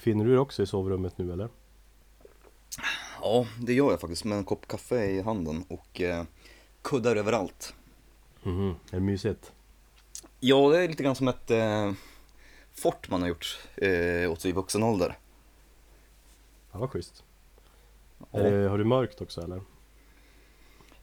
Befinner du dig också i sovrummet nu eller? Ja, det gör jag faktiskt med en kopp kaffe i handen och eh, kuddar överallt. Mhm, är det mysigt? Ja, det är lite grann som ett eh, fort man har gjort eh, åt sig i vuxen ålder. Ja, vad schysst. Ja. Det, har du mörkt också eller?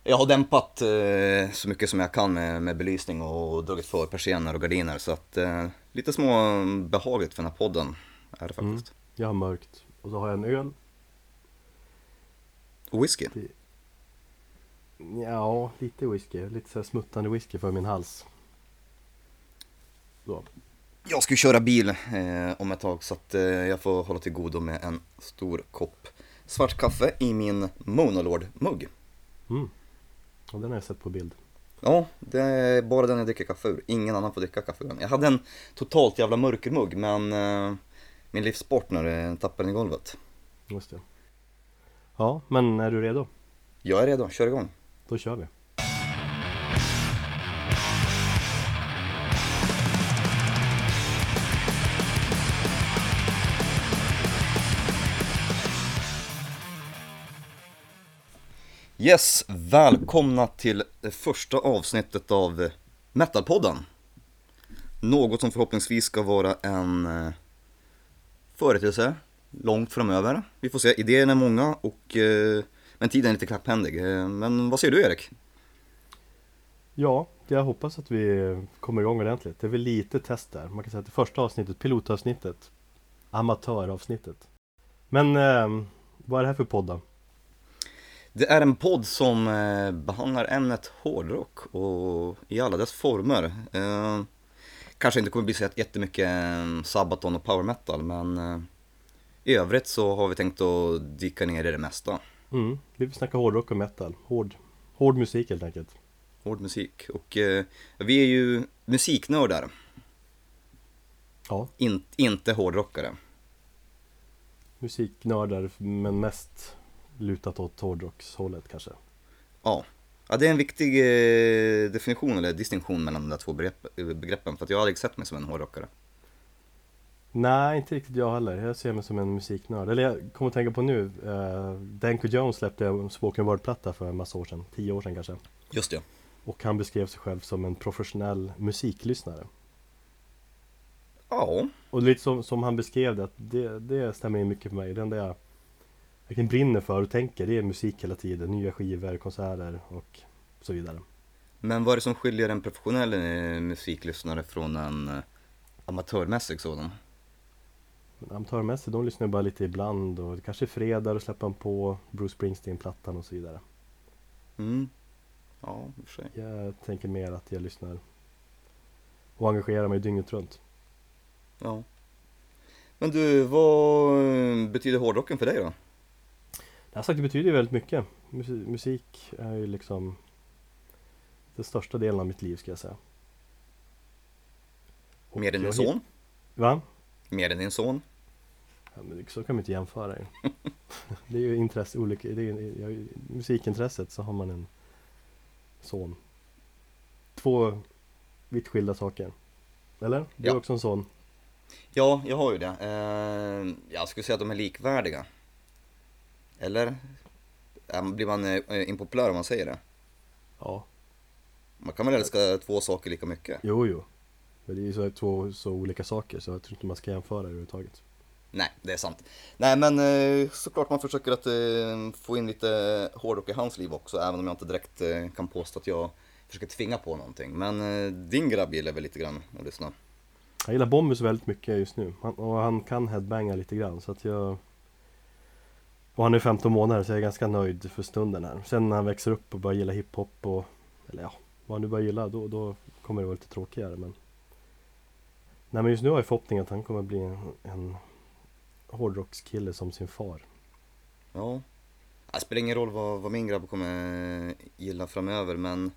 Jag har dämpat eh, så mycket som jag kan med, med belysning och dragit för persienner och gardiner så att eh, lite små behagligt för den här podden är det faktiskt. Jag har mörkt. Och så har jag en öl. Och whisky. Ja, lite whisky. Lite så smuttande whisky för min hals. Så. Jag ska ju köra bil eh, om ett tag så att eh, jag får hålla till godo med en stor kopp svart kaffe i min Monolord-mugg. Mm. Och den har jag sett på bild. Ja, det är bara den jag dricker kaffe ur. Ingen annan får dricka kaffe ur den. Jag hade en totalt jävla mörkermugg men eh, min livspartner eh, tappade den i golvet. Just det. Ja, men är du redo? Jag är redo, kör igång. Då kör vi. Yes, välkomna till det första avsnittet av Metalpodden. Något som förhoppningsvis ska vara en eh, företeelse långt framöver. Vi får se, idéerna är många och eh, men tiden är lite knapphändig. Eh, Men vad säger du Erik? Ja, jag hoppas att vi kommer igång ordentligt. Det är väl lite test där. Man kan säga att det första avsnittet, pilotavsnittet, amatöravsnittet. Men eh, vad är det här för podd då? Det är en podd som eh, behandlar ämnet hårdrock och i alla dess former. Kanske inte kommer bli så jättemycket eh, Sabaton och power metal men eh, i övrigt så har vi tänkt att dyka ner i det mesta. Mm, vi vill snacka hårdrock och metal. Hård, hård musik helt enkelt. Hård musik och eh, vi är ju musiknördar, Ja, in, inte hårdrockare. musiknördar men mest lutat åt hårdrockshållet kanske. Ja. Ja, det är en viktig eh, definition eller distinktion mellan de där två begrepp, begreppen för att jag har aldrig sett mig som en hårdrockare. Nej, inte riktigt jag heller. Jag ser mig som en musiknörd. Eller jag kommer att tänka på nu. Uh, Danko Jones släppte en spoken word-platta för en massa år sedan. Tio år sedan kanske. Just det. Och han beskrev sig själv som en professionell musiklyssnare. Ja, Och lite som, som han beskrev det, att det, det stämmer in mycket för mig. Det enda jag verkligen brinner för och tänker, det är musik hela tiden. Nya skivor, konserter och så vidare. Men vad är det som skiljer en professionell eh, musiklyssnare från en eh, amatörmässig sådan? Men amatörmässigt, de lyssnar bara lite ibland och det kanske är fredag och släpper man på Bruce Springsteen-plattan och så vidare. Mm. Ja, i och för sig. Jag tänker mer att jag lyssnar och engagerar mig dygnet runt. Ja. Men du, vad eh, betyder hårdrocken för dig då? Jag har sagt det betyder ju väldigt mycket. Musi- Musik är ju liksom den största delen av mitt liv ska jag säga. Och Mer än din son? Va? Mer än din son? Ja, men så kan man inte jämföra ju. Det är ju intresse, olika, det är, musikintresset så har man en son. Två vitt skilda saker. Eller? Du Ja. har också en son. Ja, jag har ju det. Eh, jag skulle säga att de är likvärdiga. Eller? Blir man eh, impopulär om man säger det? Ja. Man kan väl älska två saker lika mycket? Jo, jo. Men det är ju så, två så olika saker så jag tror inte man ska jämföra överhuvudtaget. Nej, det är sant. Nej, men eh, såklart man försöker att eh, få in lite hårdrock i hans liv också, även om jag inte direkt kan påstå att jag försöker tvinga på någonting. Men din grabb gillar väl lite grann att lyssna? Jag gillar Bombus väldigt mycket just nu. Han, och han kan headbanga lite grann så att jag... Och han är 15 månader så jag är ganska nöjd för stunden här. Sen när han växer upp och börjar gilla hiphop och... Eller ja, vad han nu börjar gilla då, då kommer det vara lite tråkigare men... Nej men just nu har jag förhoppningen att han kommer bli en, en hårdrockskille som sin far. Ja. Det spelar ingen roll vad, vad min grabb kommer gilla framöver, men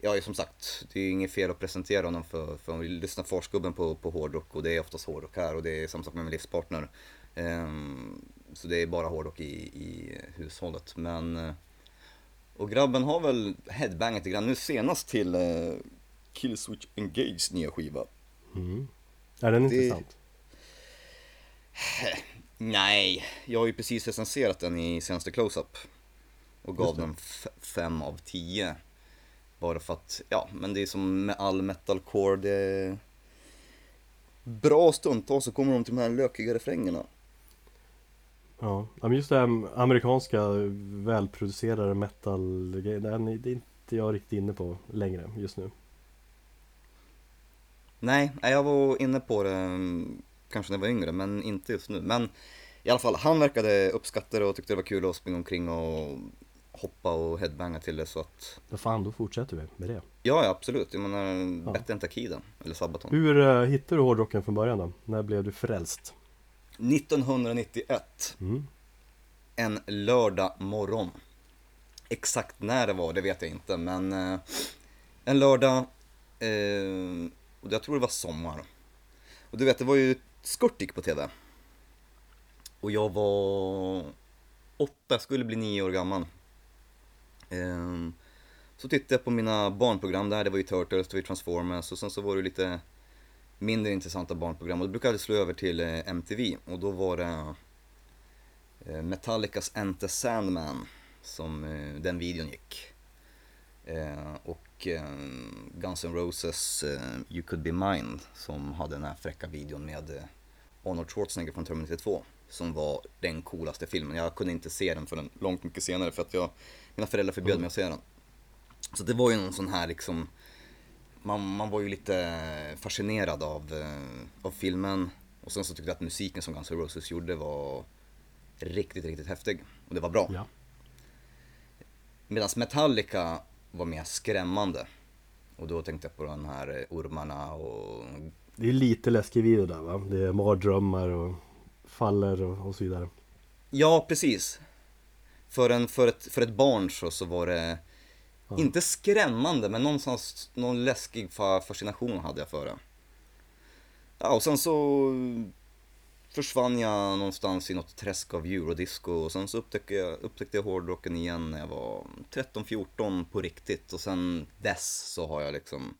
ja, som sagt, det är ju inget fel att presentera honom för, för om vi lyssnar farsgubben på, på hårdrock och det är oftast hårdrock här och det är samma sak med min livspartner. Um, så det är bara hårdrock i, i hushållet. Men, eh, och grabben har väl headbangat lite grann nu senast till eh, Killswitch Engage nya skiva. Mm. Är den Det- intressant? Nej, jag har ju precis recenserat den i senaste close-up. Och gav den 5 av 10. Bara för att, ja, men det är som med all metalcore, det är bra stundtals så kommer de till de här lökiga refrängerna. Ja, ja, men just det här amerikanska välproducerade metal den är det är inte jag riktigt inne på längre just nu. Nej, jag var inne på det mm, kanske när jag var yngre, men inte just nu. Men i alla fall, han verkade uppskatta det och tyckte det var kul att springa omkring och hoppa och headbanga till det så att Vad fan, då fortsätter vi med det. Ja, ja absolut. Jag menar, Ja. bättre än Takida eller Sabaton. Hur uh, hittade du hårdrocken från början då? När blev du frälst? 1991, Mm. en lördag morgon. Exakt när det var, det vet jag inte, men eh, en lördag, eh, och jag tror det var sommar. Och du vet, det var ju Skurtik på TV. Och jag var åtta, skulle bli nio år gammal. Eh, så tittade jag på mina barnprogram där, det var ju Turtles, det var ju Transformers och sen så var det lite mindre intressanta barnprogram och då brukade jag slå över till eh, MTV och då var det eh, Metallicas Enter Sandman som eh, den videon gick. Och Guns N' Roses You Could Be Mine som hade den här fräcka videon med Arnold Schwarzenegger från Terminator 2 som var den coolaste filmen. Jag kunde inte se den förrän långt mycket senare för att jag, mina föräldrar förbjöd mig att se den. Så det var ju någon sån här liksom man, man var ju lite fascinerad av, eh, av filmen och sen så tyckte jag att musiken som Guns N' Roses gjorde var riktigt, riktigt häftig och det var bra. Ja. Medan Metallica var mer skrämmande. Och då tänkte jag på de här ormarna och... Det är lite läskig video där va? Det är mardrömmar och faller och, och så vidare. Ja, precis. För, en, för, ett, för ett barn så, så var det Ja. inte skrämmande, men någonstans, någon läskig fa- fascination hade jag för det. Ja, och sen så försvann jag någonstans i något träsk av eurodisco och sen så upptäckte jag, upptäckte jag hårdrocken igen när jag var 13-14 på riktigt och sen dess så har jag liksom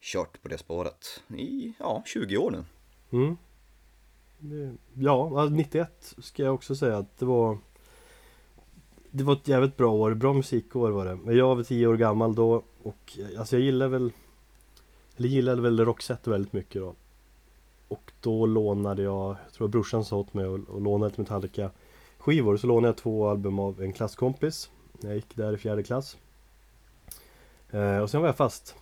kört på det spåret i, ja, 20 år nu. Mm. Ja, alltså 91 ska jag också säga att det var Det var ett jävligt bra år, bra musikår var det. Men jag var 10 år gammal då och alltså jag gillade väl Eller gillade väl Roxette väldigt mycket då. Och då lånade jag, jag tror brorsan sa åt mig att låna ett Metallica skivor. Så lånade jag två album av en klasskompis. Jag gick där i fjärde klass. Eh, och sen var jag fast.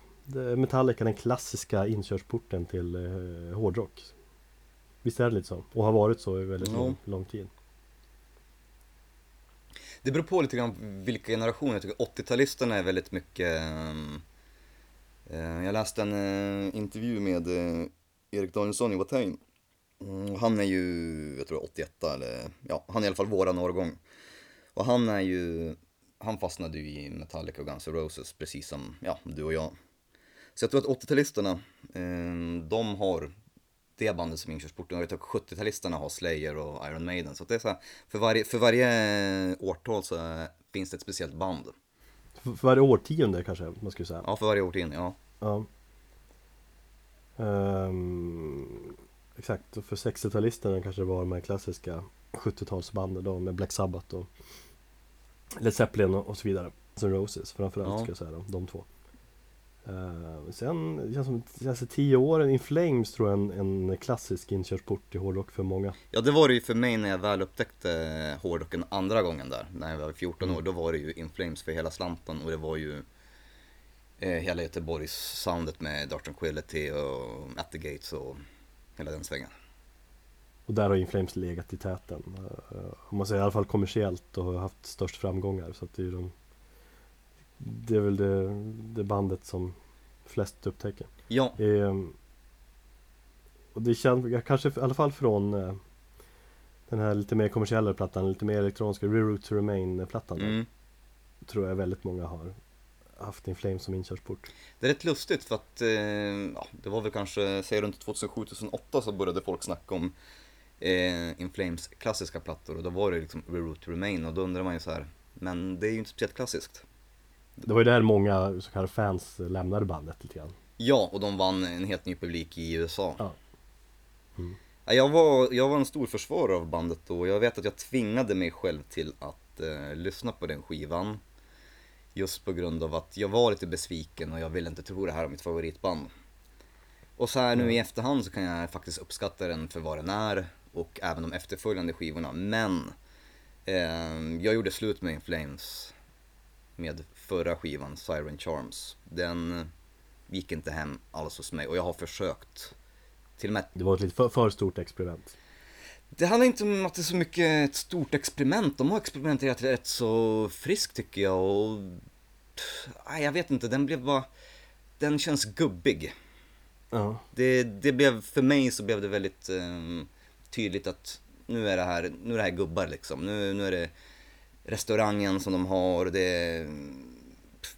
Metallica, den klassiska inkörsporten till eh, hårdrock. Visst är det lite så? Och har varit så i väldigt Ja. lång, lång tid. Det beror på lite grann vilka generationer. Jag tycker 80-talisterna är väldigt mycket... Eh, eh, jag läste en eh, intervju med Erik Danielsson i Watain. Mm, han är ju, jag tror 81 eller, ja, han är i alla fall våran årgång. Och han är ju, han fastnade ju i Metallica och Guns N' Roses precis som, ja, du och jag. Så jag tror att 80-talisterna, de har det bandet som inkörsporten. Och jag tror att 70-talisterna har Slayer och Iron Maiden. Så att det är så här, för varje, för varje årtal så finns det ett speciellt band. För för varje årtionde kanske man skulle säga. Ja, för varje årtionde, ja. Ja. Ehm, exakt, och för 60-talisterna kanske det var de här klassiska 70-talsbanden då med Black Sabbath och Led Zeppelin och och så vidare. Som Roses framförallt Ja. ska jag säga då, de två. Sen, det känns som de senaste tio åren, In Flames tror jag är en, en klassisk inkörsport till hårdrock för många. Ja, det var det ju för mig när jag väl upptäckte hårdrocken andra gången där, när jag var 14 år. Då var det ju In Flames för hela slanten och det var ju eh, hela Göteborgs soundet med Dark Tranquility och At the Gates och hela den svängen. Och där har In Flames legat i täten. Uh, om man säger i alla fall kommersiellt och har haft störst framgångar. Så att det är ju de Det är väl det, det bandet som flest upptäcker. Ja, Ehm, och det känns, kanske i alla fall från eh, den här lite mer kommersiella plattan, lite mer elektroniska Reroute to Remain-plattan. mm. Tror jag väldigt många har haft In Flames som inkörsport. Det är rätt lustigt för att, eh, ja, det var väl kanske, säg runt 2007-2008 så började folk snacka om eh, In Flames klassiska plattor och då var det liksom Reroute to Remain och då undrar man ju så här, men det är ju inte speciellt klassiskt. Det var ju där många så kallade fans lämnade bandet lite grann. Ja, och de vann en helt ny publik i USA. Ja. Mm. Ja, Jag var, jag var en stor försvarare av bandet och jag vet att jag tvingade mig själv till att eh, lyssna på den skivan. Just på grund av att jag var lite besviken och jag ville inte tro det här om mitt favoritband. Och så här nu i efterhand så kan jag faktiskt uppskatta den för vad den är och även de efterföljande skivorna. Men eh, jag gjorde slut med In Flames med förra skivan, Siren Charms. Den gick inte hem alls hos mig och jag har försökt. Till och med Det var ett lite för, för stort experiment. det handlar inte om att det är så mycket ett stort experiment. De har experimenterat rätt så friskt tycker jag och... Nej, jag vet inte, den blev bara... Den känns gubbig. Ja. Det, det blev, för mig så blev det väldigt eh, tydligt att nu är det här, nu är det här gubbar liksom. Nu, nu är det restaurangen som de har, det är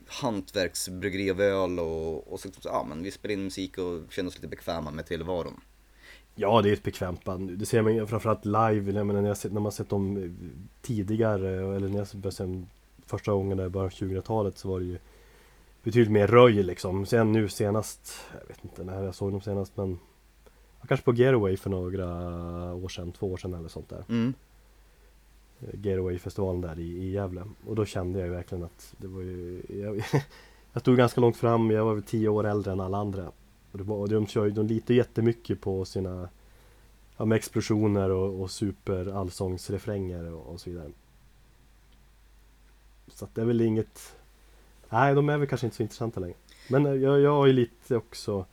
hantverksbryggeri av öl och, och så, ja men vi spelar in musik och känner oss lite bekväma med tillvaron. Ja, det är ett bekvämt band. Det ser man ju framförallt live. Jag menar, när, jag sett, när man sett dem eh, tidigare, eller när jag började se första gången där i början av 2000-talet så var det ju betydligt mer röj liksom. Sen nu senast, jag vet inte när jag såg dem senast men Kanske på Getaway för några år sedan, två år sedan eller sånt där. Mm. Getaway-festivalen där i, i Gävle. Och då kände jag ju verkligen att det var ju Jag, jag stod ganska långt fram, jag var väl tio år äldre än alla andra. Och det var, och de kör ju, de litar jättemycket på sina Ja med explosioner och, och superallsångsrefränger och, och så vidare. Så att det är väl inget Nej, de är väl kanske inte så intressanta längre. Men jag, jag har ju lite också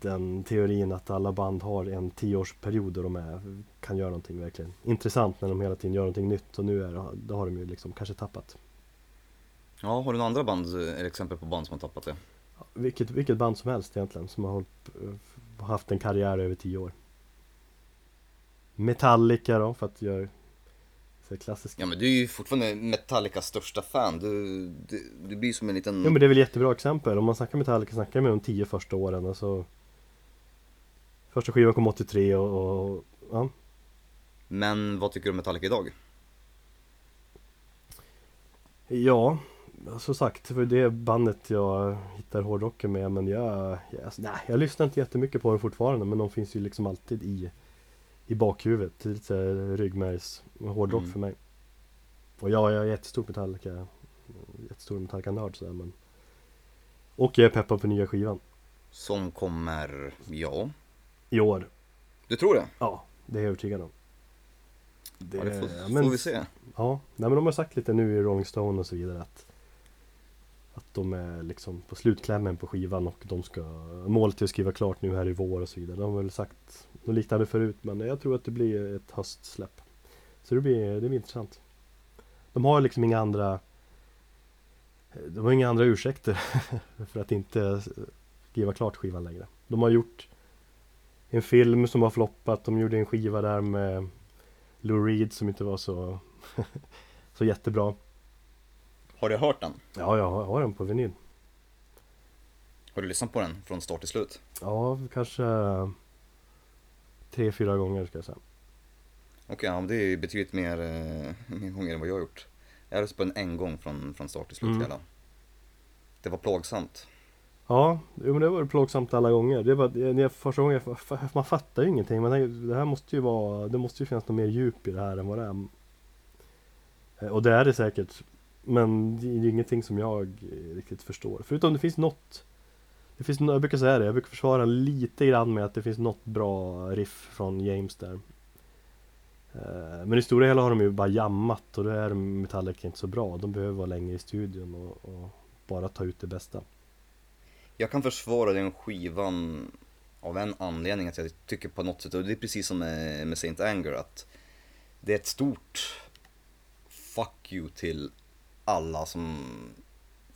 den teorin att alla band har en tioårsperiod där de är, kan göra någonting verkligen intressant när de hela tiden gör någonting nytt och nu är, det- då har de ju liksom kanske tappat. Ja, har du några andra band, eller exempel på band som har tappat det? Vilket, vilket band som helst egentligen som har hållit, eh, haft en karriär över tio år. Metallica då för att göra så klassiska. Ja men du är ju fortfarande Metallicas största fan, du, du, du blir som en liten... Ja men det är väl jättebra exempel. Om man snackar Metallica snackar man om de tio första åren. Alltså, första skivan kom 83 och, och ja. Men vad tycker du om Metallica idag? Ja, som sagt, för det är bandet jag hittar hårdrocken med. Men jag, jag, alltså, nej, jag lyssnar inte jättemycket på dem fortfarande. Men de finns ju liksom alltid i, i bakhuvudet. Lite ryggmärgs hårdrock Mm. för mig. Och ja, jag är jättestor Metallica. Jättestor Metallica-nörd sådär men. Och jag är peppad på nya skivan. Som kommer, ja, I år. du tror det? Ja, det är jag övertygad om. Det, Ja, det får, ja, men- får vi se. Ja, nej, men de har sagt lite nu i Rolling Stone och så vidare att att de är liksom på slutklämmen på skivan och de ska Målet är att skriva klart nu här i vår och så vidare. De har väl sagt något liknande förut men jag tror att det blir ett höstsläpp. Så det blir, det blir intressant. De har liksom inga andra De har inga andra ursäkter för att inte skriva klart skivan längre. De har gjort en film som har floppat. De gjorde en skiva där med Lou Reed som inte var så Så jättebra. Har du hört den? Ja, jag har, den på vinyl. Har du lyssnat på den från start till slut? Ja, kanske tre, fyra gånger ska jag säga. Okej, ja, men det är ju betydligt mer, eh, mer gånger än vad jag har gjort. Jag har lyssnat på den en gång från, från start till slut Mm. hela. Det var plågsamt. Ja, men det var plågsamt alla gånger. Det var, det, första gången, man fattar ju ingenting. Man tänker, det här måste ju vara, det måste ju finnas något mer djup i det här än vad det är. Eh, Och det är det säkert. Men det är ju ingenting som jag eh, riktigt förstår. Förutom det finns något det finns, jag brukar säga det, jag brukar försvara lite grann med att det finns något bra riff från James där. Eh, men i stora hela har de ju bara jammat och då är Metallica inte så bra. De behöver vara längre i studion och, och bara ta ut det bästa. Jag kan försvara den skivan av en anledning att jag tycker på något sätt, och det är precis som med, med Saint Anger, att det är ett stort fuck you till alla som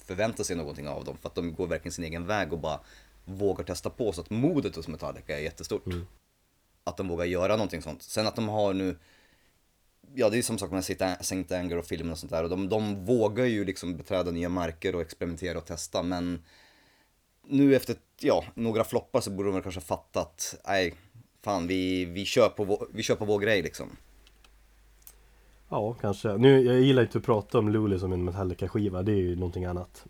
förväntar sig någonting av dem. För att de går verkligen sin egen väg och bara vågar testa på. Så att modet hos Metallica är jättestort. Mm. Att de vågar göra någonting sånt. Sen att de har nu Ja det är som sagt med Saint- Saint Anger och filmen och sånt där och de, de vågar ju liksom beträda nya marker och experimentera och testa men nu efter, ja, några floppar så borde de väl kanske fatta att, nej, fan vi, vi, kör på vår, vi kör på vår grej liksom. Ja, kanske. Nu, jag gillar inte att prata om Luleå som en Metallica-skiva. Det är ju någonting annat.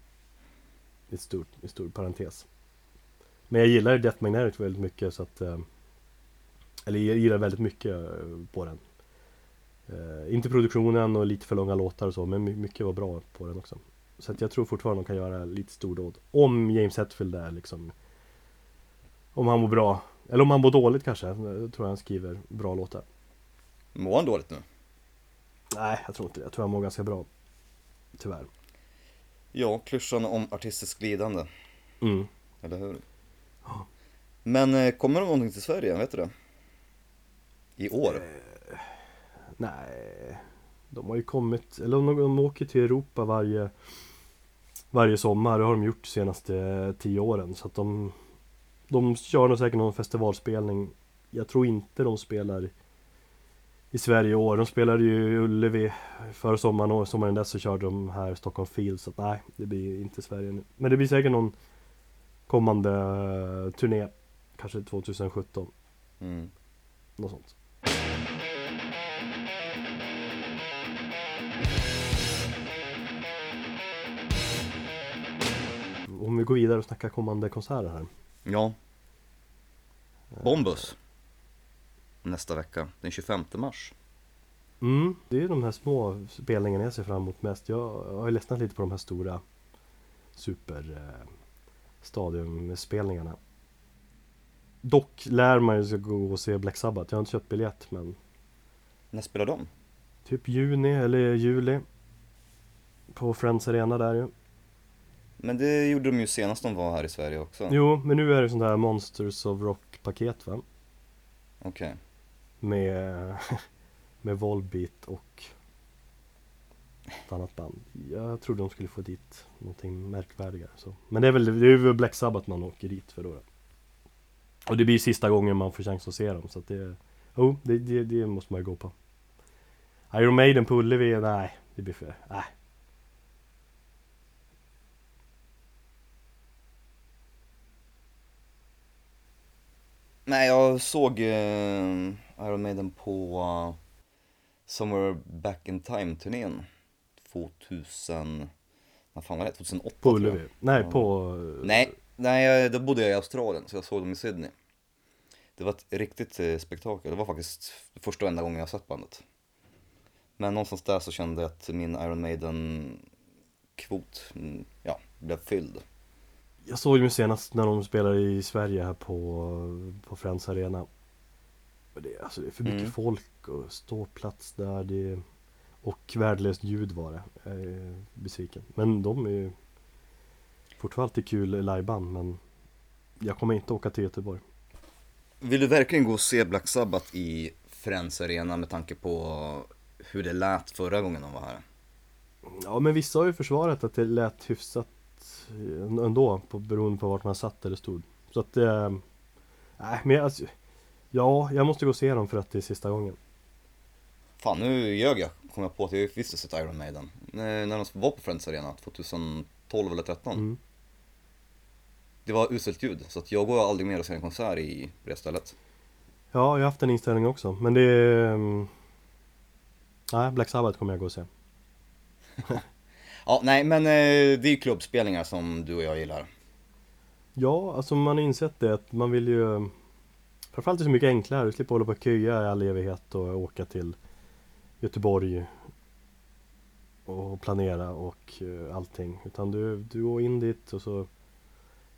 I stor, i stor parentes. Men jag gillar Death Magnetic väldigt mycket så att... Eh, eller jag gillar väldigt mycket eh, på den. Eh, inte produktionen och lite för långa låtar och så, men mycket var bra på den också. Så att jag tror fortfarande de kan göra lite stordåd. Om James Hetfield är liksom Om han mår bra. Eller om han mår dåligt kanske. Jag tror jag han skriver bra låtar. Mår han dåligt nu? Nej, jag tror inte det. Jag tror han mår ganska bra. Tyvärr. Ja, klyschan om artistiskt lidande, Mm. eller hur? Ja. Men eh, kommer det någonting till Sverige, vet du det? I år? Nej, de har ju kommit, eller de, de åker till Europa varje Varje sommar, det har de gjort de senaste tio åren så att de De kör nog säkert någon festivalspelning Jag tror inte de spelar I Sverige i år, de spelade ju Ullevi Förra sommaren och sommaren dess så körde de här Stockholm Field så att nej, det blir inte Sverige nu Men det blir säkert någon Kommande eh, turné Kanske 2017, Mm. något sånt Om vi går vidare och snackar kommande konserter här Ja. Bombus. Nästa vecka, den 25 mars. Mm, det är de här små spelningarna jag ser fram emot mest. Jag har ju ledsnat lite på de här stora super eh. Dock lär man ju sig gå och se Black Sabbath. Jag har inte köpt biljett men När spelar de? typ juni eller juli. På Friends Arena där ju. Men det gjorde de ju senast de var här i Sverige också. Jo, men nu är det sånt här Monsters of Rock paket va? Okej. Med, med Volbeat och ett annat band. Jag trodde de skulle få dit någonting märkvärdigare. Så. Men det är väl det är väl Black Sabbath man åker dit för då. då. Och det blir sista gången man får chans att se dem. Så att det, oh, det, det, det måste man ju gå på. Iron Maiden på Ullevi, nej. Det blir för, nej. Nej, jag såg eh, Iron Maiden på uh, Somewhere Back in Time-turnén 2000, vad fan var det? 2008 På. Ullevi. Nej, Ja. på... Nej, nej, jag- då bodde jag i Australien så jag såg dem i Sydney. Det var ett riktigt eh, spektakel, det var faktiskt första och enda gången jag sett bandet. Men någonstans där så kände jag att min Iron Maiden-kvot, mm, ja, blev fylld. Jag såg dem senast när de spelade i Sverige här på, på Friends Arena. Det, alltså, det är för mycket Mm. folk och ståplats där. Det, och värdelöst ljud var det. Jag är besviken. Men de är ju fortfarande alltid kul liveband men jag kommer inte åka till Göteborg. Vill du verkligen gå och se Black Sabbath i Friends Arena med tanke på hur det lät förra gången de var här? Ja men vissa har ju försvarat att det lät hyfsat eh, ändå på, beroende på vart man satt eller stod. Så att eh, Nej men alltså, Ja, jag måste gå och se dem för att det är sista gången. Fan, nu ljög jag, kom jag på att jag visste sett Iron Maiden. När de var på Friends Arena 2012 eller 2013. Mm. Det var uselt ljud, så att jag går aldrig mer och ser en konsert i det stället. Ja, jag har haft den inställningen också. Men det är... mm, Nej, Black Sabbath kommer jag gå och se. Ja, nej men eh, det är ju klubbspelningar som du och jag gillar. Ja, alltså man har insett det att man vill ju Framförallt är det så mycket enklare, du slipper hålla på och köa i all evighet och åka till Göteborg och planera och eh, allting. Utan du, du går in dit och så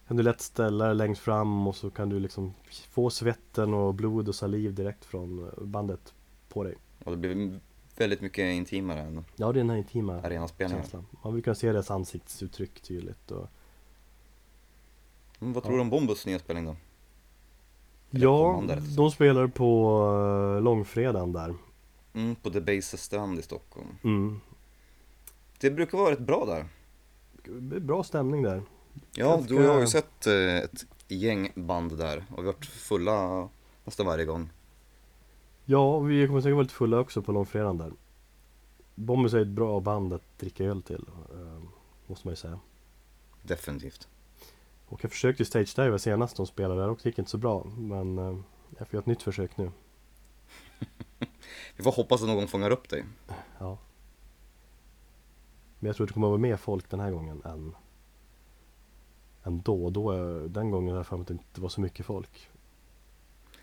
kan du lätt ställa dig längst fram och så kan du liksom få svetten och blod och saliv direkt från bandet på dig. Och det blir väldigt mycket intimare än Ja, det är den här intima känslan. Man kunna se deras ansiktsuttryck tydligt och Men vad tror du om Bombus nya spelning då? Eller Ja, kommande, sagt. de spelar på uh, långfredagen där. Mm, på The Base Strand i Stockholm. Mm. Det brukar vara rätt bra där. Bra stämning där. Ja, Ganska- du har ju sett eh, ett gäng band där och vi har varit fulla nästan varje gång. Ja, och vi kommer säkert vara lite fulla också på långfredagen där. Bombus är ett bra band att dricka öl till, eh, måste man ju säga. Definitivt. Och jag försökte ju stage diva senast de spelade där också, det gick inte så bra. Men eh, jag får göra ett nytt försök nu. Vi får hoppas att någon fångar upp dig. Ja. Men jag tror att det kommer att vara mer folk den här gången än än då. då eh, den gången har jag för mig att det inte var så mycket folk.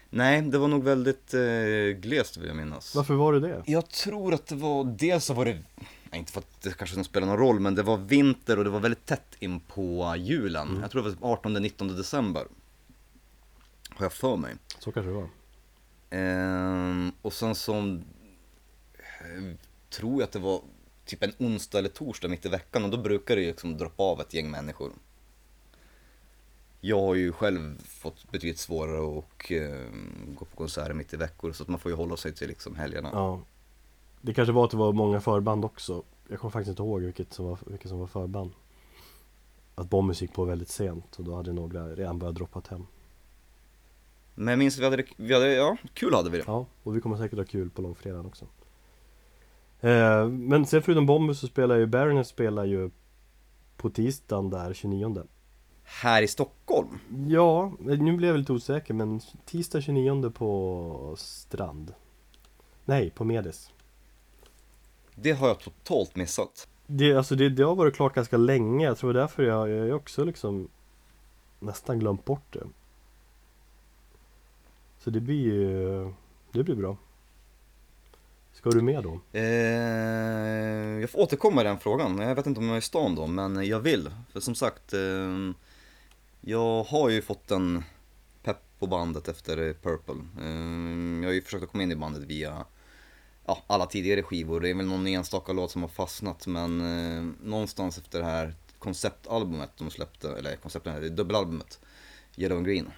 Nej, det var nog väldigt eh, glest vill jag minnas. Varför var det det? Jag tror att det var, dels så var det, inte för att det kanske spelar någon roll, men det var vinter och det var väldigt tätt in på julen. Jag tror det var 18-19 december. Har jag för mig. Så kanske det var. Ehm, och sen så eh, tror jag att det var typ en onsdag eller torsdag mitt i veckan och då brukar det ju liksom droppa av ett gäng människor. Jag har ju själv fått betydligt svårare att eh, gå på konserter mitt i veckor så att man får ju hålla sig till liksom helgerna. Ja. Det kanske var att det var många förband också. Jag kommer faktiskt inte ihåg vilket som var, vilket som var förband. Att Bombus gick på väldigt sent och då hade några redan börjat droppa hem. Men jag minns att vi hade, vi hade, ja, kul hade vi det. Ja, och vi kommer säkert ha kul på långfredagen också. Eh, men sen förutom Bombus så spelar ju Baroness spelar ju på tisdagen där 29 Här i Stockholm? Ja, nu blev jag lite osäker men tisdag 29 på Strand Nej, på Medis Det har jag totalt missat. det, alltså det, det har varit klart ganska länge, jag tror därför jag, jag är också liksom Nästan glömt bort det Så det blir ju Det blir bra Ska du med då? Eh, jag får återkomma i den frågan. Jag vet inte om jag är i stan då, men jag vill. För som sagt, eh, jag har ju fått en pepp på bandet efter Purple. Eh, jag har ju försökt att komma in i bandet via ja, alla tidigare skivor. Det är väl någon enstaka låt som har fastnat, men eh, någonstans efter det här konceptalbumet de släppte, eller konceptet, dubbelalbumet, Yellow and Green.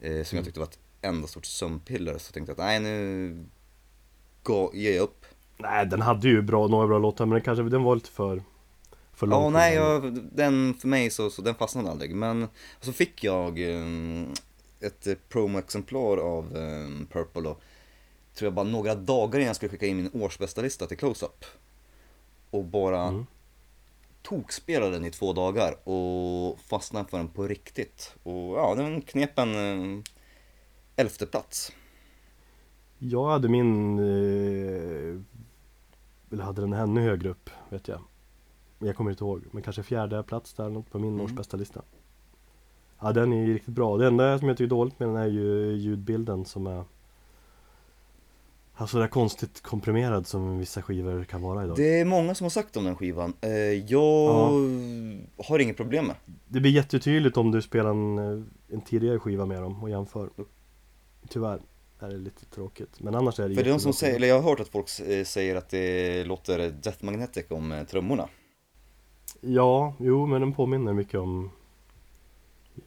Eh, som jag tyckte var ett enda stort sömnpiller, så tänkte jag att nej nu gå, ge upp. Nej, den hade ju bra, några bra låtar men den kanske, den var lite för För lång Ja, nej, jag, den för mig så, så den fastnade aldrig. Men så fick jag um, ett eh, promo-exemplar av um, Purple och tror jag bara några dagar innan jag skulle skicka in min årsbästa lista till Close-Up. Och bara Mm. tokspelade den i två dagar och fastnade för den på riktigt. Och ja, den knep en um, elfte plats. Jag hade min eh, Eller hade den ännu högre upp, vet jag jag kommer inte ihåg, men kanske fjärde plats där på min Mm. årsbästa lista. Ja den är ju riktigt bra, det enda som jag tycker är dåligt med den är ju ljudbilden som är Alltså det är konstigt komprimerad som vissa skivor kan vara idag. Det är många som har sagt om den skivan. Eh, jag har inget problem med. Det blir jättetydligt om du spelar en, eh, en tidigare skiva med dem och jämför. Tyvärr. Är det lite tråkigt, men annars är det För det är de som säger, eller jag har hört att folk eh, säger att det låter Death Magnetic om trummorna. Ja, jo men den påminner mycket om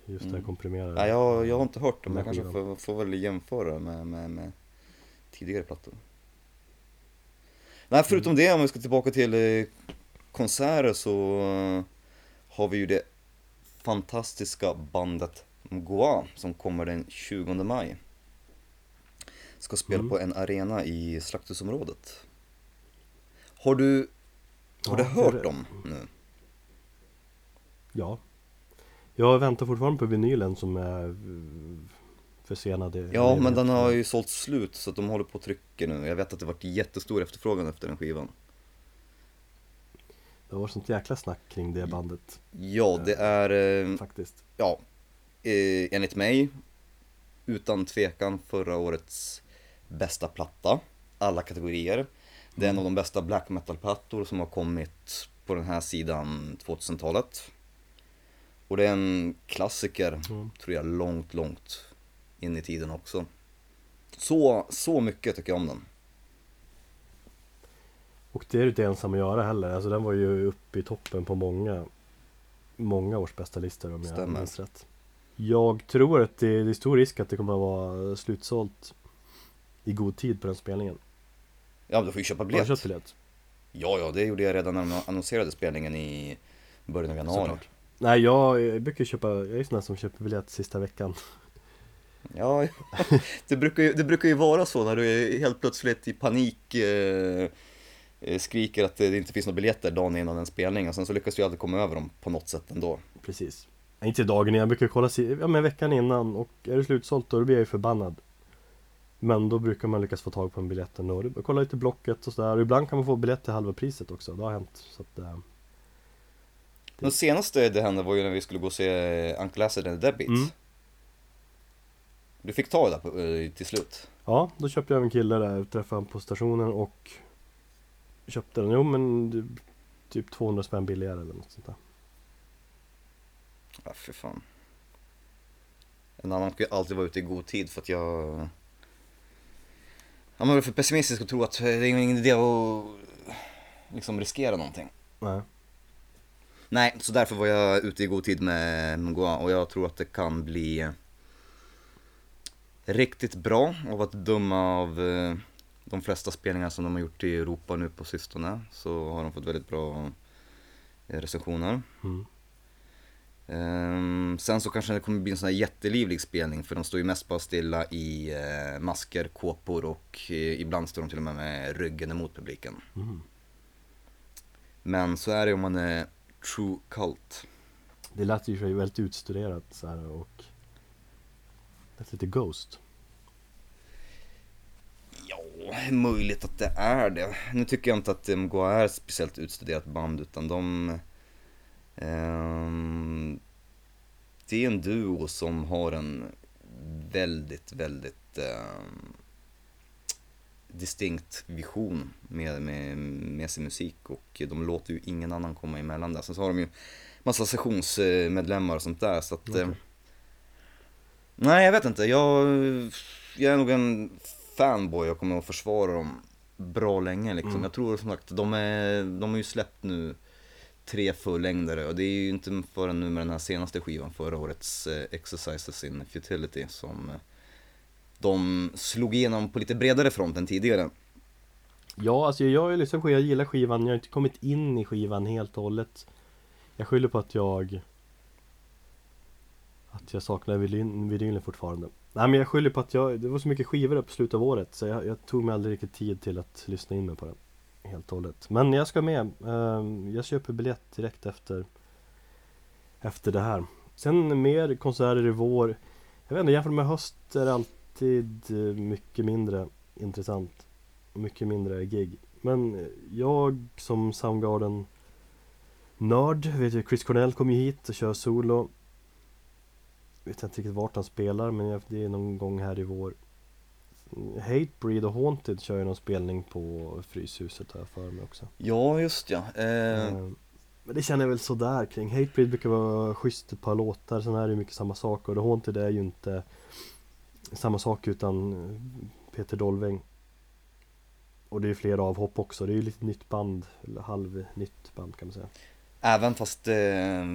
Just det här Mm. komprimerade Nej, jag, jag har inte hört det, men jag Den kanske får, får väl jämföra med, med, med tidigare plattor. Nej, förutom det, om vi ska tillbaka till eh, konserter så eh, har vi ju det fantastiska bandet Mgoa som kommer den 20 maj. Ska spela Mm. på en arena i Slakthusområdet. Har du, har Ja, du det hört det. dem nu? Ja Jag väntar fortfarande på vinylen som är eh, försenad Ja, men den har ju sålt slut så att de håller på och trycker nu. Jag vet att det varit jättestor efterfrågan efter den skivan. Det var sånt jäkla snack kring det bandet Ja, det är, eh, faktiskt ja, eh, enligt mig, utan tvekan förra årets bästa platta. Alla kategorier. Det är en av de bästa black metal-plattor som har kommit på den här sidan 2000-talet. Och det är en klassiker, Mm. tror jag, långt, långt in i tiden också. Så, så mycket tycker jag om den. Och det är du inte ensam att göra heller Alltså den var ju uppe i toppen på många Många års bästa listor om jag Stämmer. minns rätt Jag tror att det, det är stor risk att det kommer att vara slutsålt I god tid på den spelningen Ja, du får ju köpa Har du biljett. köpt biljett? Ja, ja, det gjorde jag redan när de annonserade spelningen i början av januari. Såklart. Nej jag, jag brukar köpa, jag är sån här som köper biljett sista veckan. Ja, det brukar, ju, det brukar ju vara så när du är helt plötsligt i panik eh, eh, skriker att det inte finns några biljetter dagen innan en spelning och sen så lyckas du aldrig komma över dem på något sätt ändå. Precis. Inte dagen innan, jag brukar kolla ja, men veckan innan och är det slutsålt då blir jag ju förbannad. Men då brukar man lyckas få tag på en biljett ändå. Kolla lite Blocket och sådär. Och ibland kan man få biljett till halva priset också, det har hänt så att, eh, Den senaste det hände var ju när vi skulle gå och se Uncle Acid and Deadbeats. Mm. Du fick ta det där på, eh, till slut. Ja, då köpte jag en kille där, träffade han på stationen och köpte den. Jo men det- typ 200 spänn billigare eller något sånt där. Ja, för fan. En annan ska ju alltid vara ute i god tid för att jag... Ja, man är för pessimistisk och tro att det är ingen idé att liksom riskera någonting. Nej. Nej, så därför var jag ute i god tid med Mgoa och jag tror att det kan bli riktigt bra av att döma av de flesta spelningar som de har gjort i Europa nu på sistone så har de fått väldigt bra eh, recensioner. Mm. Ehm, sen så kanske det kommer bli en sån här jättelivlig spelning för de står ju mest bara stilla i eh, masker, kåpor och eh, ibland står de till och med med ryggen emot publiken. Mm. Men så är det om man är true cult. Det lät ju sig väldigt utstuderat så här och lät lite Ghost. Ja, möjligt att det är det. Nu tycker jag inte att MGA är ett speciellt utstuderat band utan de... ehm, det är en duo som har en väldigt, väldigt ehm, distinkt vision med, med, med sin musik och de låter ju ingen annan komma emellan där. Sen så har de ju massa sessionsmedlemmar och sånt där så att... eh, Okej. Nej, jag vet inte. Jag, jag är nog en fanboy. Jag kommer att försvara dem bra länge liksom. Mm. Jag tror som sagt, de, är, de har ju släppt nu tre fullängdare och det är ju inte förrän nu med den här senaste skivan, förra årets eh, Exercises in Futility, som eh, de slog igenom på lite bredare front än tidigare. Ja, alltså jag har ju lyssnat på, jag gillar skivan, jag har inte kommit in i skivan helt och hållet. Jag skyller på att jag att jag saknar vinyl- vinylen fortfarande. Nej men jag skyller på att jag, det var så mycket skivor där på slutet av året så jag, jag tog mig aldrig riktigt tid till att lyssna in mig på den. Helt och hållet. Men jag ska med. Ehm, jag köper biljett direkt efter Efter det här. Sen mer konserter i vår. Jag vet inte, jämfört med höst är det alltid eh, mycket mindre intressant. Och mycket mindre gig. Men eh, jag som Soundgarden Nörd, vet ju Chris Cornell kommer ju hit och kör solo Vet inte riktigt vart han spelar men det är någon gång här i vår Hatebreed och Haunted kör ju någon spelning på Fryshuset har jag för mig också Ja, just ja. Eh, Eh, Men det känner jag väl sådär kring Hatebreed brukar vara schysst ett par låtar Sen är det ju mycket samma sak och The Haunted är ju inte Samma sak utan eh, Peter Dolving Och det är flera avhopp också, det är ju lite nytt band Eller halvnytt band kan man säga. Även fast eh,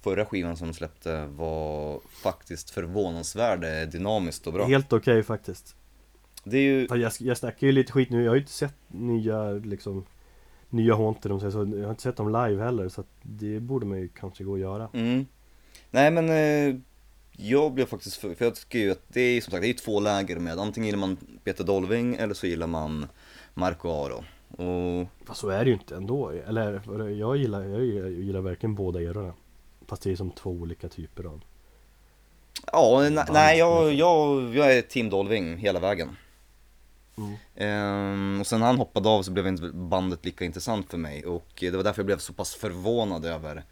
förra skivan som de släppte var faktiskt förvånansvärd eh, dynamiskt och bra. Helt okej faktiskt. Det är ju, Ja, Jag, jag snackar ju lite skit nu, jag har ju inte sett nya liksom Nya Haunted om säger så, jag har inte sett dem live heller så att det borde man ju kanske gå och göra. Mm. Nej men eh, jag blev faktiskt, för, för jag tycker ju att det är som sagt, det är två läger med, antingen gillar man Peter Dolving eller så gillar man Marco Aro. Och Fast så är det ju inte ändå, eller jag gillar, jag gillar, jag gillar verkligen båda erorna. Fast det är som två olika typer av ja, nej jag, jag, jag är Team Dolving hela vägen. mm. Ehm, och sen när han hoppade av så blev inte bandet lika intressant för mig. Och det var därför jag blev så pass förvånad över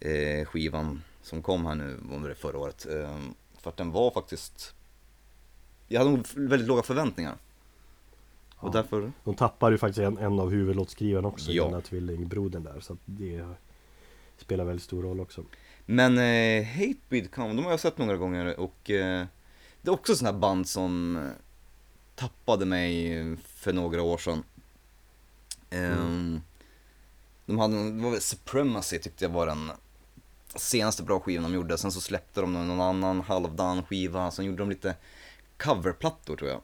eh, skivan som kom här nu, är förra året. Ehm, för att den var faktiskt, jag hade nog väldigt låga förväntningar. Och Ja. därför, De tappar ju faktiskt en, en av huvudlåtskrivarna också, Ja. den där tvillingbrodern där så att det spelar väldigt stor roll också men eh, Hatebreed kom, de har jag sett några gånger och eh, det är också sådana här band som eh, tappade mig för några år sedan. Ehm, De hade, det var väl Supremacy tyckte jag var den senaste bra skivan de gjorde. Sen så släppte de någon annan halvdan skiva. Sen gjorde de lite coverplattor tror jag.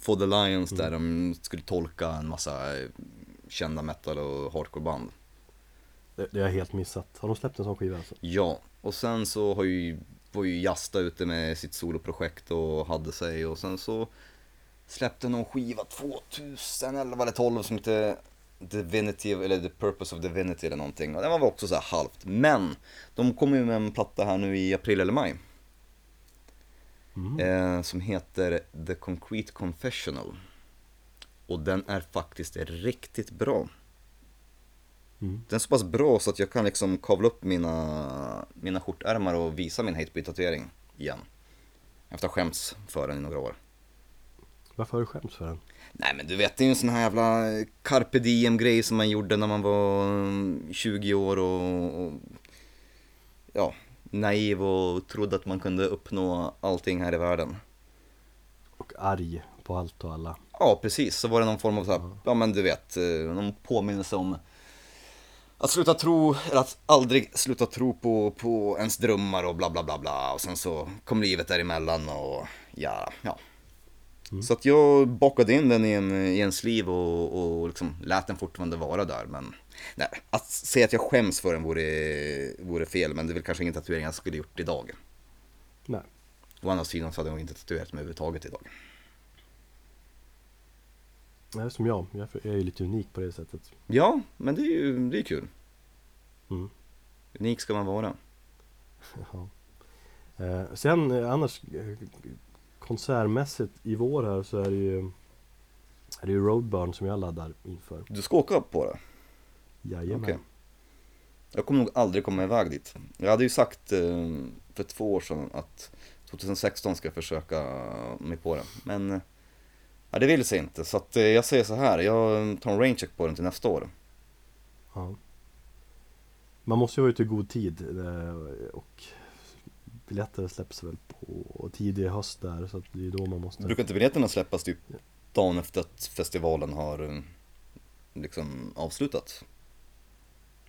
For the Lions där de skulle tolka en massa eh, kända metal och hardcore-band. det, det har jag helt missat, har de släppt en sån skiva alltså? Ja, och sen så har ju, var ju Jasta ute med sitt soloprojekt och hade sig och sen så släppte någon skiva 2011 eller 12 som hette Divinity, eller The Purpose of Divinity eller någonting och den var väl också så här halvt. Men de kommer ju med en platta här nu i april eller maj Mm. eh, som heter The Concrete Confessional. Och den är faktiskt riktigt bra. Mm. Den är så pass bra så att jag kan liksom kavla upp mina, mina skjortärmar och visa min hatebreed-tatuering igen. Efter att ha skämts för den i några år. Varför har du skämts för den? Nej men du vet, det är ju en sån här jävla carpe diem grej som man gjorde när man var mm, 20 år och, och ja, naiv och trodde att man kunde uppnå allting här i världen. Och arg på allt och alla. Ja, precis. Så var det någon form av så här, ja men du vet, eh, någon påminnelse om att sluta tro, eller att aldrig sluta tro på, på ens drömmar och bla bla bla bla. Och sen så kom livet däremellan och ja, ja. Så att jag bakade in den i, en, i ens liv och, och liksom lät den fortfarande vara där. Men nej, att säga att jag skäms för den vore, vore fel, men det är väl kanske ingen tatuering jag skulle gjort idag. Nej. Å andra sidan så hade jag inte tatuerat mig överhuvudtaget idag. Är som jag. Jag är ju lite unik på det sättet. Ja, men det är ju det är kul. Mm. Unik ska man vara. Ja. Eh, sen eh, annars eh, konsertmässigt i vår här så är det ju är det ju Roadburn som jag laddar inför. Du ska åka på det? Jajamän. Okej. Jag kommer nog aldrig komma iväg dit. Jag hade ju sagt eh, för två år sedan att 2016 ska jag försöka mig på det. Men eh, ja, det vill sig inte. Så att, eh, jag säger så här, jag tar en raincheck på den till nästa år. Ja. Man måste ju vara ute i god tid eh, och biljetter släpps väl på tidig höst där så att det är då man måste Brukar inte biljetterna släppas typ dagen efter att festivalen har eh, liksom avslutat?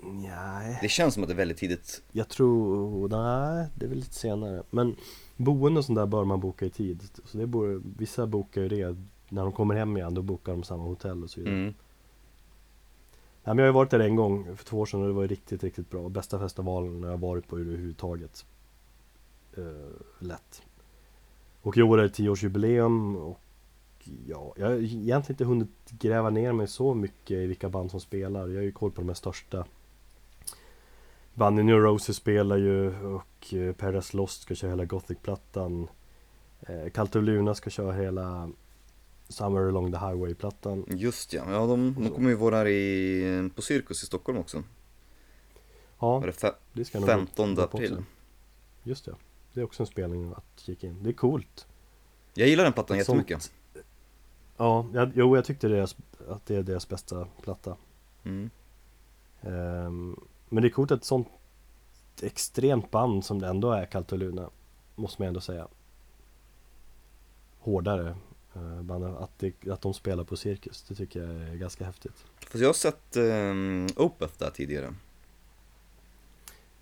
Nej, Det känns som att det är väldigt tidigt. jag tror, nej det är väl lite senare Men boende och sånt där bör man boka i tid så det borde, Vissa bokar ju det när de kommer hem igen, då bokar de samma hotell och så vidare Mm. Nej, men jag har ju varit där en gång för två år sedan och det var ju riktigt, riktigt bra. Bästa festivalen jag har varit på överhuvudtaget. Uh, lätt. Och i år är det tioårsjubileum och ja, jag har egentligen inte hunnit gräva ner mig så mycket i vilka band som spelar. Jag har ju koll på de här största. Banden New Roses spelar ju och eh, Paradise Lost ska köra hela Gothic-plattan. Uh, Cult of Luna ska köra hela Summer Along the Highway-plattan. Just ja, ja de, de kommer ju vara här i, på Cirkus i Stockholm också. Ja, Var det fe- det ska jag nog 15 gå på april. också. Just det. Det är också en spelning att kika in. Det är coolt. Jag gillar den plattan sånt- jättemycket. Ja, jag, jo jag tyckte deras, att det är deras bästa platta. Mm. Ehm, men det är coolt att ett sånt extremt band som det ändå är Cult of Luna. Måste man ändå säga. Hårdare uh, band. Att, det, att de spelar på Cirkus. Det tycker jag är ganska häftigt. Fast jag har sett um, Opeth där tidigare.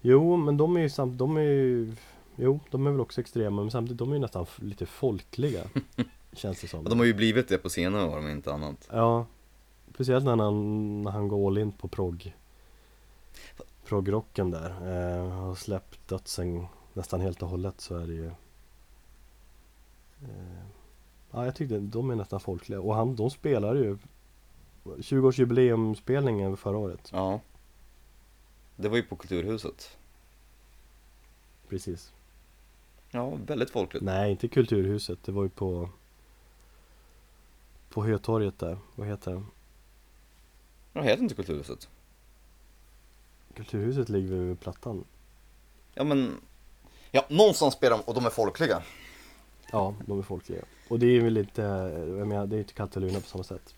Jo, men de är ju samt, de är ju Jo, de är väl också extrema men samtidigt de är ju nästan lite folkliga Känns det som de har ju blivit det på senare år om inte annat. Ja Speciellt när han, när han går all in på prog Progrocken där eh, Har släppt dödsen nästan helt och hållet så är det ju eh, Ja jag tyckte de är nästan folkliga och han, de spelar ju 20-årsjubileumspelningen förra året Ja. Det var ju på Kulturhuset. Precis Ja, väldigt folkligt. Nej inte Kulturhuset, det var ju på På Hötorget där, vad heter det? Jag heter inte Kulturhuset. Kulturhuset ligger vid Plattan Ja men, ja någonstans spelar de och de är folkliga. Ja, de är folkliga Och det är väl inte, jag menar det är inte Kataluna på samma sätt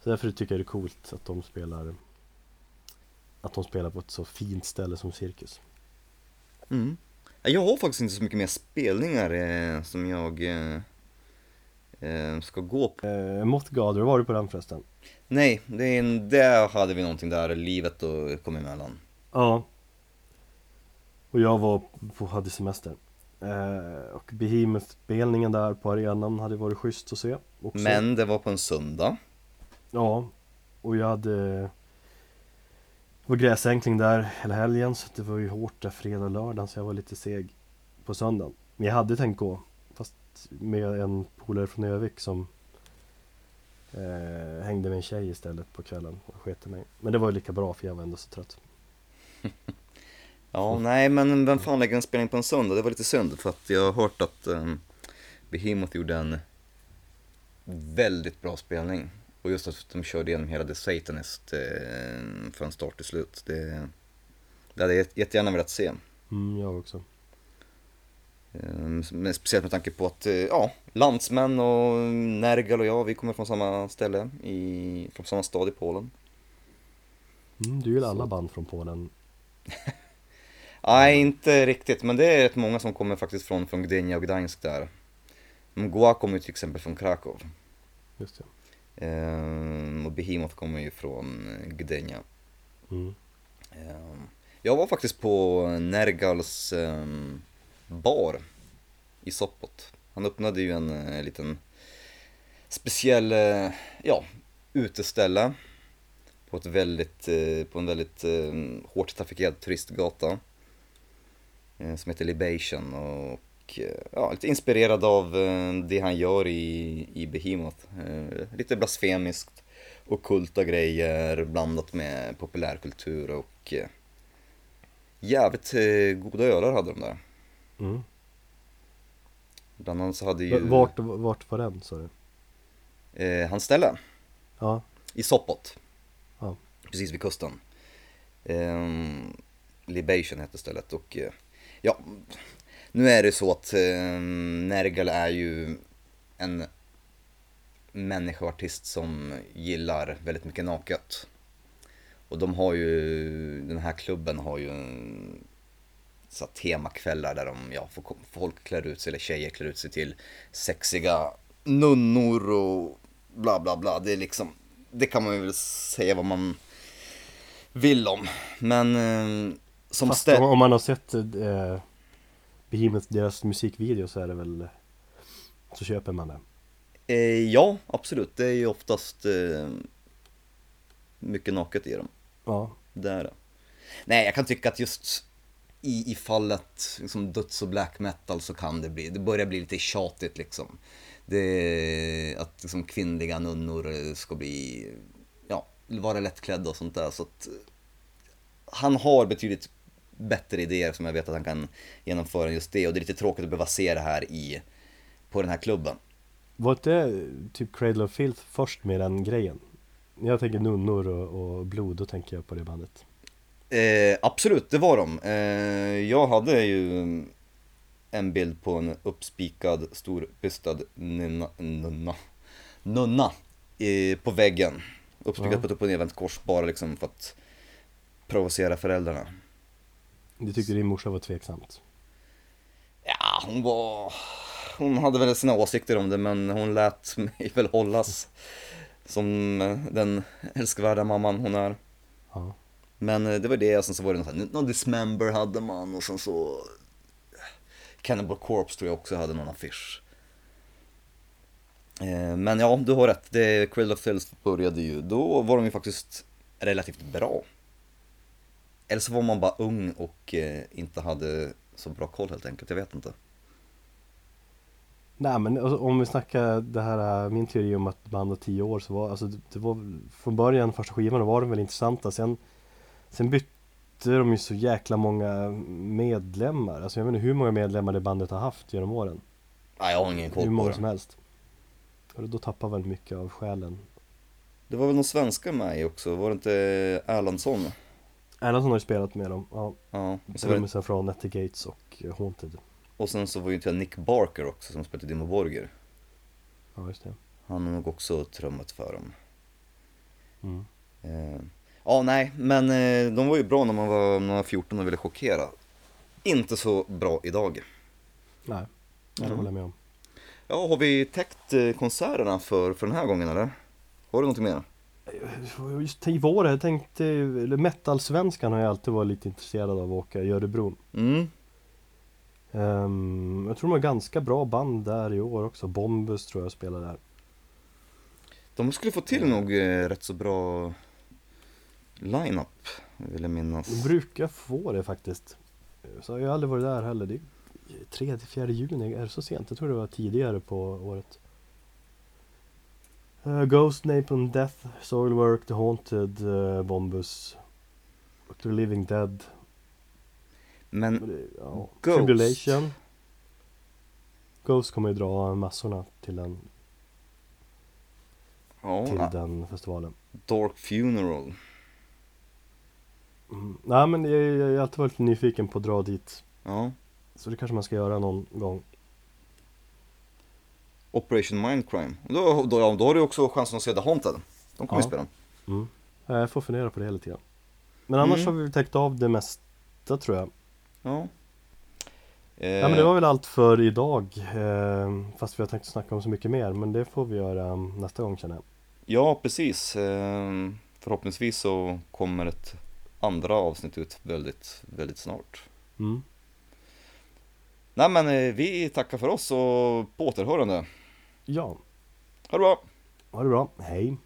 Så därför tycker jag det är coolt att de spelar Att de spelar på ett så fint ställe som Cirkus Mm. Ja, Jag har faktiskt inte så mycket mer spelningar eh, som jag eh, eh, ska gå på. eh, Moth Gader, var du på den förresten? Nej, det är en, där hade vi någonting där livet och kom emellan. Ja Och jag var på, hade semester eh, Och Behemoth-spelningen där på arenan hade varit schysst att se också. Men det var på en söndag. Ja, och jag hade det var gräsänkling där hela helgen så det var ju hårt där fredag och lördag så jag var lite seg på söndagen. Men jag hade tänkt gå fast med en polare från Övik som eh, hängde med en tjej istället på kvällen och sket i mig. Men det var ju lika bra för jag var ändå så trött. Ja, nej men vem fan lägger en spelning på en söndag? Det var lite synd för att jag har hört att um, Behemoth gjorde en väldigt bra spelning. Och just att de körde igenom hela The Satanist eh, från start till slut. Det, det hade jag jättegärna velat se. Mm, jag också. Eh, men speciellt med tanke på att, eh, ja, landsmän och Nergal och jag, vi kommer från samma ställe, i, från samma stad i Polen. Mm, du gillar alla band från Polen. Nej, inte riktigt, men det är rätt många som kommer faktiskt från, från Gdynia och Gdańsk där. Mgła kommer ju till exempel från Krakow. Just det. Ehm, och Behemoth kommer ju från Gdynia. Mm. Ehm, jag var faktiskt på Nergals ehm, bar i Sopot. Han öppnade ju en eh, liten speciell, eh, ja, uteställe på, ett väldigt, eh, på en väldigt eh, hårt trafikerad turistgata eh, som heter Libation och eh, ja, lite inspirerad av eh, det han gör i, i Behemoth. Eh, lite blasfemiskt, ockulta grejer blandat med populärkultur och jävligt goda ölar hade de där. Mm. Bland annat så hade ju Vart, vart var den sa du? eh, hans ställe Ja, i Sopot. Ja. Precis vid kusten. Ehm, Libation hette stället och ja, nu är det så att eh, Nergal är ju en människoartist som gillar väldigt mycket naket. Och de har ju, den här klubben har ju en, så temakvällar där de, ja, får- folk klär ut sig, eller tjejer klär ut sig till sexiga nunnor och bla bla bla. Det är liksom, det kan man ju väl säga vad man vill om. Men eh, som fast om man har sett eh, Behemoth, deras musikvideo så är det väl Så köper man det Eh, ja, absolut. Det är ju oftast eh, mycket naket i dem. Ja, Det är det. Nej, jag kan tycka att just i, i fallet liksom döds och black metal så kan det bli, det börjar bli lite tjatigt liksom. Det, att liksom kvinnliga nunnor ska bli, ja, vara lättklädda och sånt där. Så att eh, han har betydligt bättre idéer som jag vet att han kan genomföra än just det. Och det är lite tråkigt att behöva se det här i, på den här klubben. var det typ Cradle of Filth först med den grejen? När jag tänker nunnor och, och blod, då tänker jag på det bandet Eh, absolut, det var de. Eh, jag hade ju en bild på en uppspikad, storbystad nunna, nunna, nunna eh, på väggen. Uppspikad Ja. på ett upp och nedvänt kors bara liksom för att provocera föräldrarna. Du tyckte din morsa var tveksamt? Ja, hon var... Hon hade väl sina åsikter om det men hon lät mig väl hållas som den älskvärda mamman hon är. Ja Men eh, det var det, och sen så var det någon, någon Dismember hade man och sen så Cannibal Corpse tror jag också hade någon affisch. Eh, Men ja, du har rätt. Det, Cradle of Filth började ju, då var de ju faktiskt relativt bra. Eller så var man bara ung och eh, inte hade så bra koll helt enkelt, jag vet inte. Nej men alltså, om vi snackar det här, äh, min teori om att band var tio år så var, alltså det, var från början, första skivan, var de väl intressanta. Sen Sen bytte de ju så jäkla många medlemmar, alltså jag vet inte hur många medlemmar det bandet har haft genom åren. Nej, jag har ingen koll Hur på många det. som helst. Och då tappar väl mycket av själen. Det var väl någon svenska med i också, var det inte Erlandsson? Erlandsson har ju spelat med dem, ja Ja, och så, var det, Trummisen från Netty Gates och eh, Haunted och sen så var ju inte Nick Barker också som spelade Dimmu Borgir. Ja just det Han har nog också trummat för dem. mm. Eh, ja, nej, men eh, de var ju bra när man var, när man var 14 och ville chockera. Inte så bra idag. Nej, det Mm. håller jag med om Ja, har vi täckt eh, konserterna för, för den här gången eller? Har du någonting mer? Just i vår, jag tänkte, eller metal-svenskan har jag alltid varit lite intresserad av att åka i Örebro Mm, Ehm, Jag tror de har ganska bra band där i år också, Bombus tror jag spelar där. De skulle få till nog eh, rätt så bra line-up, vill jag minnas. De brukar få det faktiskt. Så jag har aldrig varit där heller, det är 3-4 juni, är det så sent? Jag tror det var tidigare på året Eh, Ghost, Napalm Death, Soilwork, The Haunted, eh, Bombus The Living Dead Men ja. Ghost. Tribulation Ghost kommer ju dra massorna till den, till ja, den festivalen Dark Funeral. mm. Nej men jag, jag, jag har alltid varit lite nyfiken på att dra dit Ja, Så det kanske man ska göra någon gång. Operation Mindcrime. Då, då, då har du också chansen att se The Haunted. De kommer Ja. ju spela. Mm. Ja, Jag får fundera på det lite grann. Men annars Mm. har vi väl täckt av det mesta tror jag. Ja. Eh, Ja men det var väl allt för idag. Eh, fast vi har tänkt snacka om så mycket mer. Men det får vi göra nästa gång känner jag. Ja, precis. Eh, förhoppningsvis så kommer ett andra avsnitt ut väldigt, väldigt snart. Mm. Nej men eh, vi tackar för oss och på återhörande. Ja, Ha det bra! ha det bra. Hej!